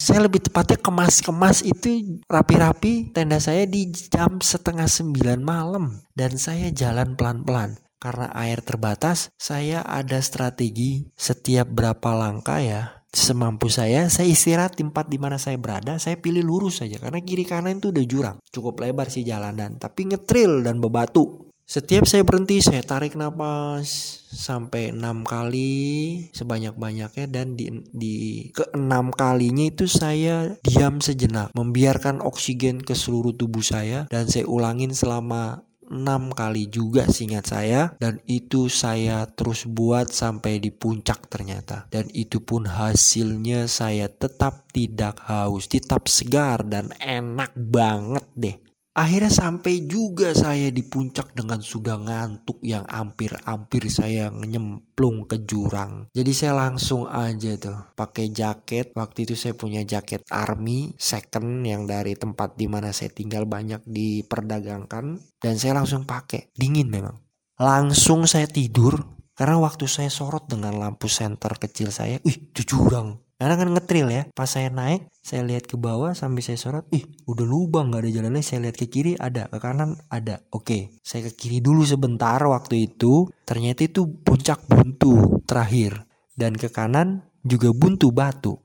saya lebih tepatnya kemas-kemas itu rapi-rapi tenda saya di jam setengah sembilan malam. Dan saya jalan pelan-pelan. Karena air terbatas saya ada strategi setiap berapa langkah ya semampu saya saya istirahat tempat di mana saya berada saya pilih lurus saja. Karena kiri kanan itu udah jurang. Cukup lebar sih jalanan tapi ngetril dan bebatu setiap saya berhenti, saya tarik nafas sampai enam kali sebanyak-banyaknya dan di, di keenam kalinya itu saya diam sejenak, membiarkan oksigen ke seluruh tubuh saya dan saya ulangin selama enam kali juga singkat saya. Dan itu saya terus buat sampai di puncak ternyata. Dan itu pun hasilnya saya tetap tidak haus tetap segar dan enak banget deh Akhirnya sampai juga saya di puncak dengan sudah ngantuk yang hampir-hampir saya nyemplung ke jurang. Jadi saya langsung aja tuh pakai jaket. Waktu itu saya punya jaket army second yang dari tempat di mana saya tinggal banyak diperdagangkan dan saya langsung pakai. Dingin memang. Langsung saya tidur karena waktu saya sorot dengan lampu senter kecil saya, ih itu jurang karena kan ngetril ya. Pas saya naik, saya lihat ke bawah sambil saya sorot, ih udah lubang nggak ada jalannya. Saya lihat ke kiri ada, ke kanan ada. Oke, saya ke kiri dulu sebentar waktu itu. Ternyata itu puncak buntu terakhir. dan ke kanan juga buntu batu.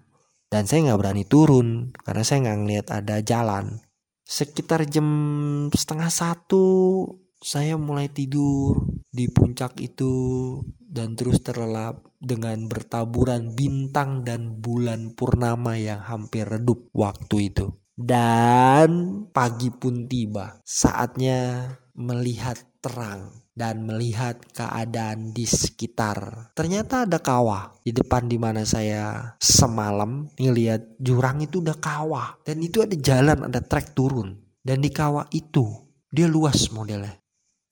Dan saya nggak berani turun karena saya nggak ngeliat ada jalan. Sekitar jam setengah satu saya mulai tidur di puncak itu dan terus terlelap dengan bertaburan bintang dan bulan purnama yang hampir redup waktu itu. Dan pagi pun tiba, saatnya melihat terang dan melihat keadaan di sekitar. Ternyata ada kawah di depan di mana saya semalam ngelihat jurang itu udah kawah dan itu ada jalan, ada trek turun. Dan di kawah itu dia luas modelnya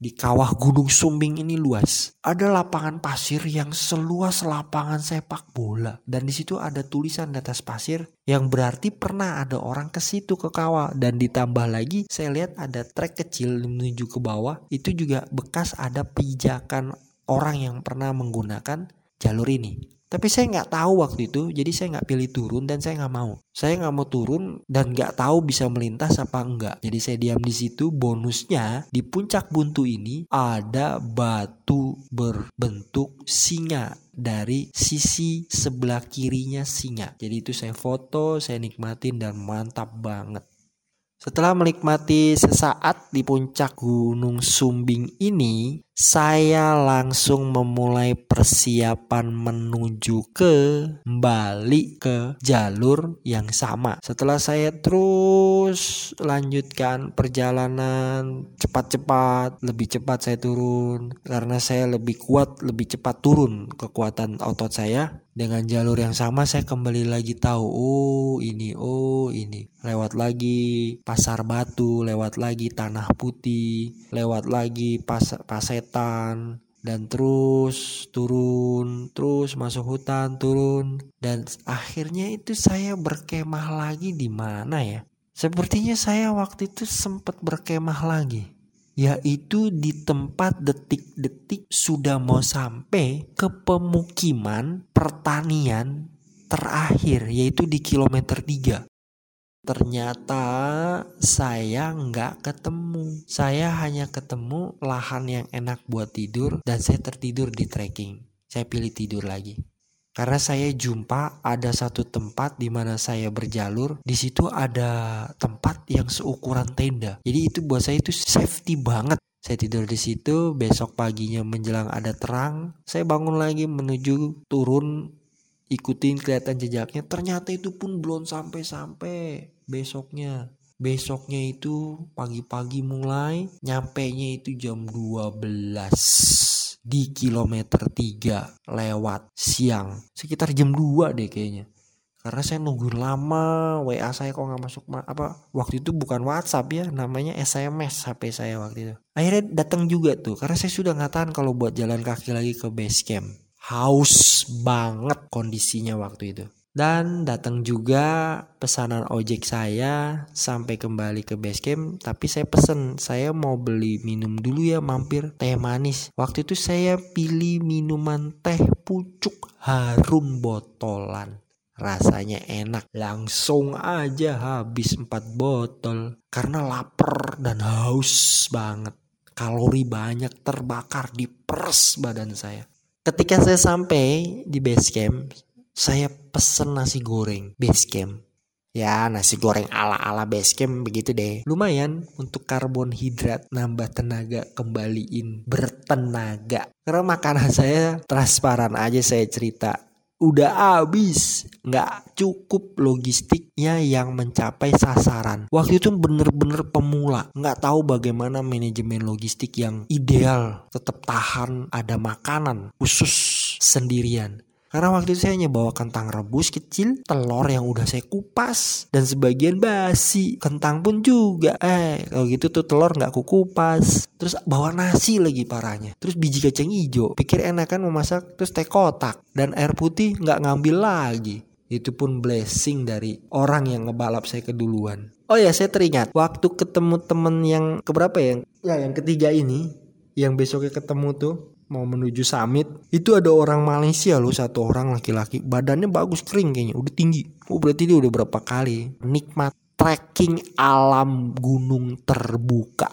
di kawah Gunung Sumbing ini luas. Ada lapangan pasir yang seluas lapangan sepak bola dan di situ ada tulisan di atas pasir yang berarti pernah ada orang ke situ ke kawah dan ditambah lagi saya lihat ada trek kecil menuju ke bawah itu juga bekas ada pijakan orang yang pernah menggunakan jalur ini. Tapi saya nggak tahu waktu itu, jadi saya nggak pilih turun dan saya nggak mau. Saya nggak mau turun dan nggak tahu bisa melintas apa enggak. Jadi saya diam di situ. Bonusnya di puncak buntu ini ada batu berbentuk singa dari sisi sebelah kirinya singa. Jadi itu saya foto, saya nikmatin dan mantap banget. Setelah menikmati sesaat di puncak Gunung Sumbing ini, saya langsung memulai persiapan menuju ke balik ke jalur yang sama. Setelah saya terus lanjutkan perjalanan cepat-cepat, lebih cepat saya turun karena saya lebih kuat, lebih cepat turun kekuatan otot saya. Dengan jalur yang sama saya kembali lagi tahu, oh ini, oh ini. Lewat lagi pasar batu, lewat lagi tanah putih, lewat lagi pas pasir setan dan terus turun, terus masuk hutan, turun dan akhirnya itu saya berkemah lagi di mana ya? Sepertinya saya waktu itu sempat berkemah lagi yaitu di tempat detik-detik sudah mau sampai ke pemukiman pertanian terakhir yaitu di kilometer 3 Ternyata saya nggak ketemu. Saya hanya ketemu lahan yang enak buat tidur dan saya tertidur di trekking. Saya pilih tidur lagi. Karena saya jumpa ada satu tempat di mana saya berjalur, di situ ada tempat yang seukuran tenda. Jadi itu buat saya itu safety banget. Saya tidur di situ, besok paginya menjelang ada terang, saya bangun lagi menuju turun ikutin kelihatan jejaknya ternyata itu pun belum sampai-sampai besoknya. Besoknya itu pagi-pagi mulai nyampe nya itu jam 12 di kilometer 3 lewat siang. Sekitar jam 2 deh kayaknya. Karena saya nunggu lama WA saya kok nggak masuk apa waktu itu bukan WhatsApp ya namanya SMS HP saya waktu itu. Akhirnya datang juga tuh karena saya sudah nggak tahan kalau buat jalan kaki lagi ke base camp. Haus banget kondisinya waktu itu. Dan datang juga pesanan ojek saya sampai kembali ke base camp. Tapi saya pesen, saya mau beli minum dulu ya mampir teh manis. Waktu itu saya pilih minuman teh pucuk harum botolan. Rasanya enak, langsung aja habis 4 botol. Karena lapar dan haus banget. Kalori banyak terbakar di pers badan saya. Ketika saya sampai di base camp, saya pesen nasi goreng base camp. Ya nasi goreng ala-ala base camp begitu deh. Lumayan untuk karbonhidrat nambah tenaga kembaliin bertenaga. Karena makanan saya transparan aja saya cerita udah habis nggak cukup logistiknya yang mencapai sasaran waktu itu bener-bener pemula nggak tahu bagaimana manajemen logistik yang ideal tetap tahan ada makanan khusus sendirian karena waktu itu saya hanya bawa kentang rebus kecil, telur yang udah saya kupas, dan sebagian basi. Kentang pun juga. Eh, kalau gitu tuh telur nggak kukupas. Terus bawa nasi lagi parahnya. Terus biji kacang hijau. Pikir enak kan memasak, terus teh kotak. Dan air putih nggak ngambil lagi. Itu pun blessing dari orang yang ngebalap saya keduluan. Oh ya, saya teringat waktu ketemu temen yang keberapa ya? Ya, yang ketiga ini, yang besoknya ketemu tuh mau menuju summit itu ada orang Malaysia loh satu orang laki-laki. Badannya bagus kering kayaknya udah tinggi. Oh berarti dia udah berapa kali? Nikmat trekking alam gunung terbuka.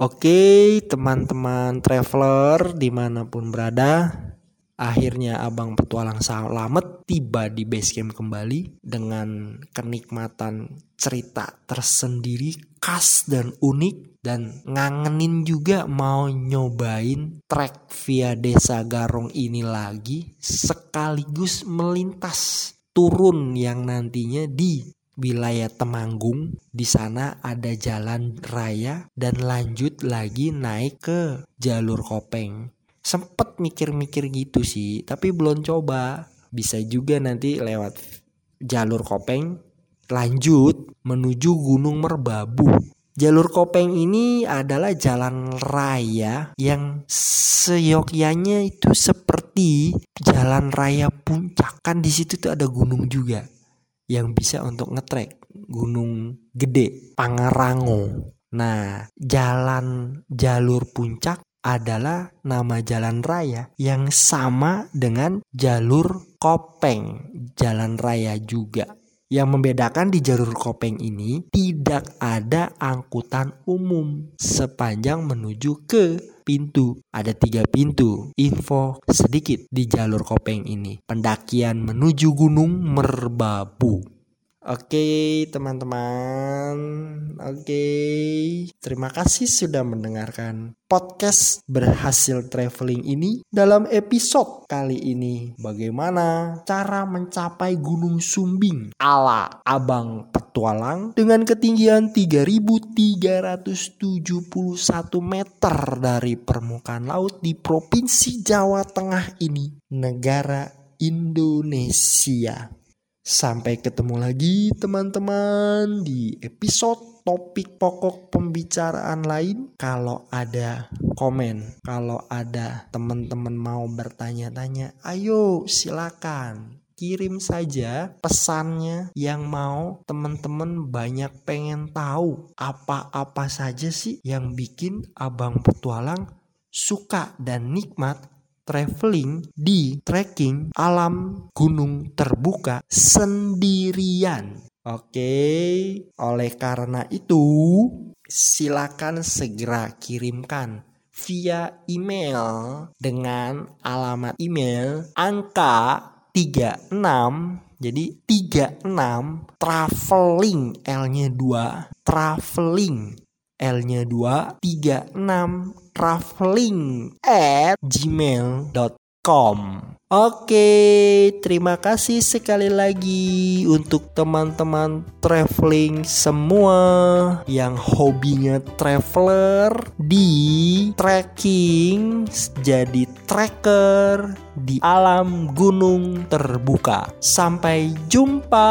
Oke teman-teman traveler di mana pun berada Akhirnya abang petualang selamat tiba di base camp kembali dengan kenikmatan cerita tersendiri khas dan unik dan ngangenin juga mau nyobain trek via desa Garong ini lagi sekaligus melintas turun yang nantinya di wilayah Temanggung. Di sana ada jalan raya dan lanjut lagi naik ke jalur Kopeng sempet mikir-mikir gitu sih tapi belum coba. Bisa juga nanti lewat jalur Kopeng lanjut menuju Gunung Merbabu. Jalur Kopeng ini adalah jalan raya yang seyogyanya itu seperti jalan raya puncak. Kan di situ tuh ada gunung juga yang bisa untuk ngetrek gunung gede Pangarango Nah, jalan jalur puncak adalah nama jalan raya yang sama dengan jalur Kopeng, jalan raya juga. Yang membedakan di jalur Kopeng ini tidak ada angkutan umum sepanjang menuju ke pintu. Ada tiga pintu. Info sedikit di jalur Kopeng ini. Pendakian menuju Gunung Merbabu. Oke teman-teman. Oke. Terima kasih sudah mendengarkan podcast berhasil traveling ini Dalam episode kali ini. Bagaimana cara mencapai Gunung Sumbing Ala Abang Petualang Dengan ketinggian 3371 meter dari permukaan laut Di Provinsi Jawa Tengah ini Negara Indonesia Sampai ketemu lagi teman-teman di episode topik pokok pembicaraan lain. Kalau ada komen, kalau ada teman-teman mau bertanya-tanya, ayo silakan kirim saja pesannya yang mau teman-teman banyak pengen tahu apa-apa saja sih yang bikin abang petualang suka dan nikmat traveling di trekking alam gunung terbuka sendirian. Oke, oleh karena itu silakan segera kirimkan via email dengan alamat email angka 36 jadi 36 traveling L-nya 2 traveling L-nya 2 36 traveling at gmail.com Oke, terima kasih sekali lagi untuk teman-teman traveling semua yang hobinya traveler di trekking jadi trekker di alam gunung terbuka. Sampai jumpa.